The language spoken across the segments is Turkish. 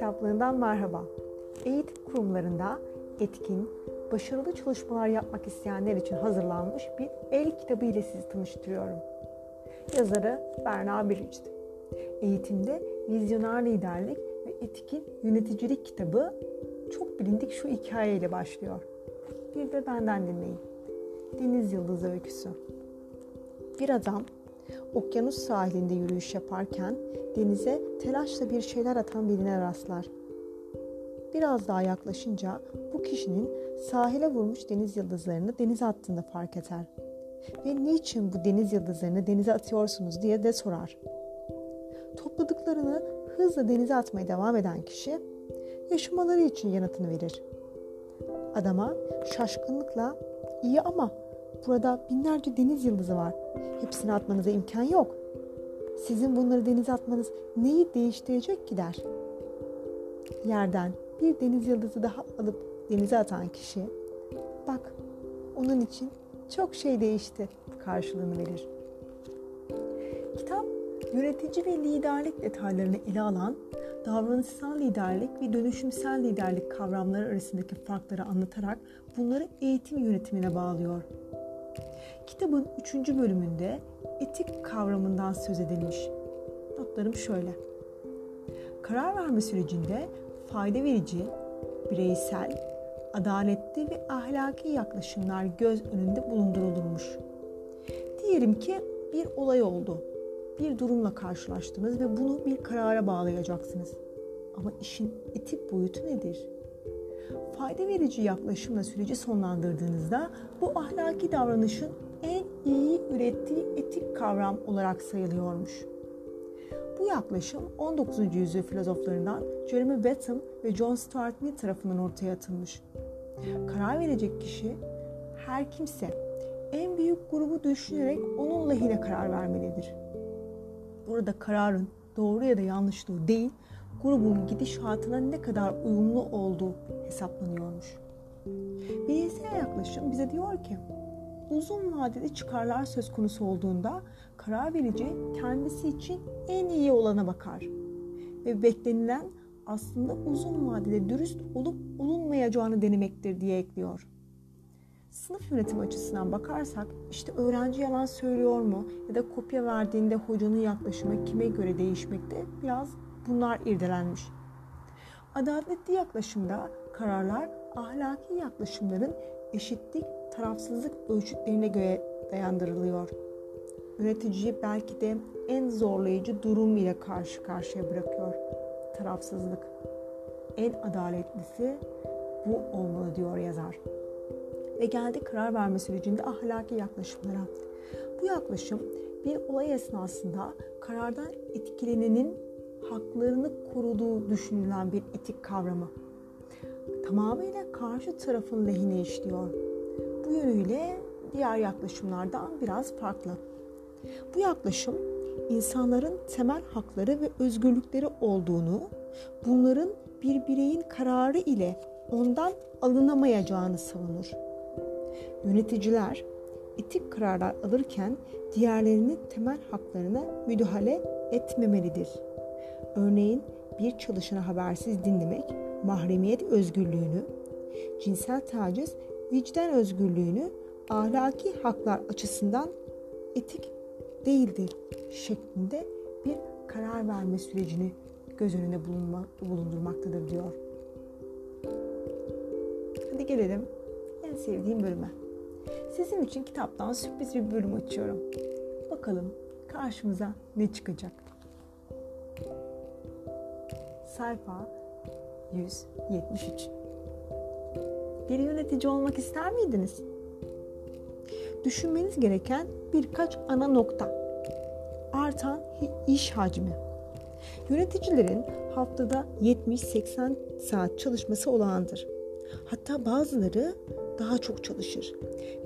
kitaplığından merhaba. Eğitim kurumlarında etkin, başarılı çalışmalar yapmak isteyenler için hazırlanmış bir el kitabı ile sizi tanıştırıyorum. Yazarı Berna Biric'ti. Eğitimde vizyoner liderlik ve etkin yöneticilik kitabı çok bilindik şu hikayeyle başlıyor. Bir de benden dinleyin. Deniz Yıldızı Öyküsü. Bir adam okyanus sahilinde yürüyüş yaparken denize telaşla bir şeyler atan birine rastlar. Biraz daha yaklaşınca bu kişinin sahile vurmuş deniz yıldızlarını denize attığını fark eder. Ve niçin bu deniz yıldızlarını denize atıyorsunuz diye de sorar. Topladıklarını hızla denize atmaya devam eden kişi yaşamaları için yanıtını verir. Adama şaşkınlıkla iyi ama burada binlerce deniz yıldızı var. Hepsini atmanıza imkan yok. Sizin bunları denize atmanız neyi değiştirecek ki der. Yerden bir deniz yıldızı daha alıp denize atan kişi bak onun için çok şey değişti karşılığını verir. Kitap yönetici ve liderlik detaylarını ele alan davranışsal liderlik ve dönüşümsel liderlik kavramları arasındaki farkları anlatarak bunları eğitim yönetimine bağlıyor. Kitabın 3. bölümünde etik kavramından söz edilmiş. Notlarım şöyle. Karar verme sürecinde fayda verici, bireysel, adaletli ve ahlaki yaklaşımlar göz önünde bulundurulmuş. Diyelim ki bir olay oldu. Bir durumla karşılaştınız ve bunu bir karara bağlayacaksınız. Ama işin etik boyutu nedir? Fayda verici yaklaşımla süreci sonlandırdığınızda bu ahlaki davranışın en iyi ürettiği etik kavram olarak sayılıyormuş. Bu yaklaşım 19. yüzyıl filozoflarından Jeremy Bentham ve John Stuart Mill tarafından ortaya atılmış. Karar verecek kişi her kimse en büyük grubu düşünerek onun lehine karar vermelidir. Burada kararın doğru ya da yanlışlığı değil, grubun gidişatına ne kadar uyumlu olduğu hesaplanıyormuş. Bireysel yaklaşım bize diyor ki uzun vadeli çıkarlar söz konusu olduğunda karar verici kendisi için en iyi olana bakar. Ve beklenilen aslında uzun vadede dürüst olup olunmayacağını denemektir diye ekliyor. Sınıf yönetimi açısından bakarsak işte öğrenci yalan söylüyor mu ya da kopya verdiğinde hocanın yaklaşımı kime göre değişmekte biraz bunlar irdelenmiş. Adaletli yaklaşımda kararlar ahlaki yaklaşımların eşitlik tarafsızlık ölçütlerine göre dayandırılıyor. Yöneticiyi belki de en zorlayıcı durum ile karşı karşıya bırakıyor. Tarafsızlık. En adaletlisi bu olmalı diyor yazar. Ve geldi karar verme sürecinde ahlaki yaklaşımlara. Bu yaklaşım bir olay esnasında karardan etkilenenin haklarını koruduğu düşünülen bir etik kavramı. Tamamıyla karşı tarafın lehine işliyor bu yönüyle diğer yaklaşımlardan biraz farklı. Bu yaklaşım insanların temel hakları ve özgürlükleri olduğunu, bunların bir bireyin kararı ile ondan alınamayacağını savunur. Yöneticiler etik kararlar alırken diğerlerinin temel haklarına müdahale etmemelidir. Örneğin bir çalışanı habersiz dinlemek mahremiyet özgürlüğünü, cinsel taciz vicdan özgürlüğünü ahlaki haklar açısından etik değildir şeklinde bir karar verme sürecini göz önünde bulunma, bulundurmaktadır diyor. Hadi gelelim en sevdiğim bölüme. Sizin için kitaptan sürpriz bir bölüm açıyorum. Bakalım karşımıza ne çıkacak? Sayfa 173 bir yönetici olmak ister miydiniz? Düşünmeniz gereken birkaç ana nokta. Artan iş hacmi. Yöneticilerin haftada 70-80 saat çalışması olağandır. Hatta bazıları daha çok çalışır.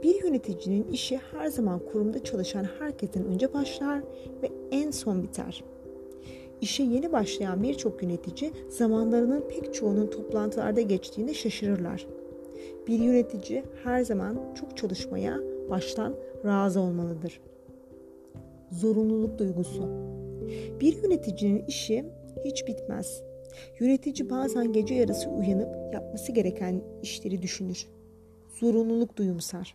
Bir yöneticinin işi her zaman kurumda çalışan herkesten önce başlar ve en son biter. İşe yeni başlayan birçok yönetici zamanlarının pek çoğunun toplantılarda geçtiğinde şaşırırlar. Bir yönetici her zaman çok çalışmaya baştan razı olmalıdır. Zorunluluk duygusu. Bir yöneticinin işi hiç bitmez. Yönetici bazen gece yarısı uyanıp yapması gereken işleri düşünür. Zorunluluk duyumsar.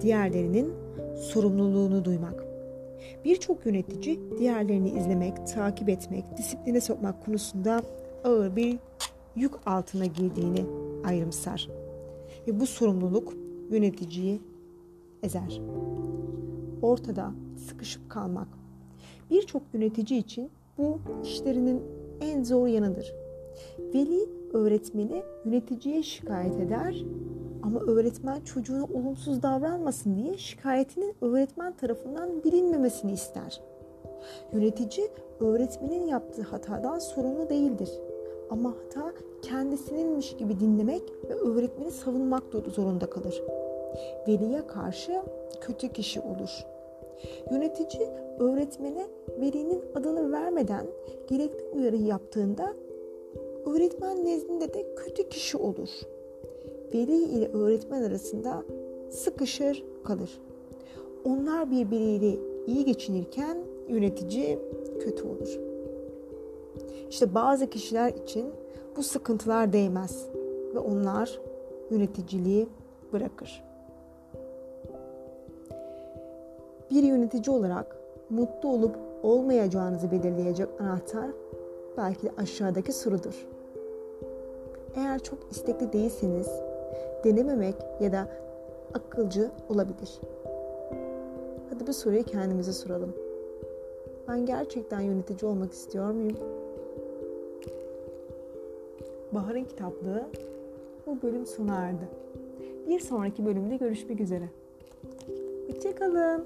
Diğerlerinin sorumluluğunu duymak. Birçok yönetici diğerlerini izlemek, takip etmek, disipline sokmak konusunda ağır bir yük altına girdiğini ayrımsar. Ve bu sorumluluk yöneticiyi ezer. Ortada sıkışıp kalmak. Birçok yönetici için bu işlerinin en zor yanıdır. Veli öğretmeni yöneticiye şikayet eder ama öğretmen çocuğuna olumsuz davranmasın diye şikayetinin öğretmen tarafından bilinmemesini ister. Yönetici öğretmenin yaptığı hatadan sorumlu değildir. Ama hata kendisininmiş gibi dinlemek ve öğretmeni savunmak zorunda kalır. Veliye karşı kötü kişi olur. Yönetici öğretmene velinin adını vermeden gerekli uyarı yaptığında öğretmen nezdinde de kötü kişi olur. Veli ile öğretmen arasında sıkışır kalır. Onlar birbiriyle iyi geçinirken yönetici kötü olur. İşte bazı kişiler için bu sıkıntılar değmez ve onlar yöneticiliği bırakır. Bir yönetici olarak mutlu olup olmayacağınızı belirleyecek anahtar belki de aşağıdaki sorudur. Eğer çok istekli değilseniz denememek ya da akılcı olabilir. Hadi bu soruyu kendimize soralım. Ben gerçekten yönetici olmak istiyor muyum? Bahar'ın kitaplığı bu bölüm sona erdi. Bir sonraki bölümde görüşmek üzere. Hoşçakalın.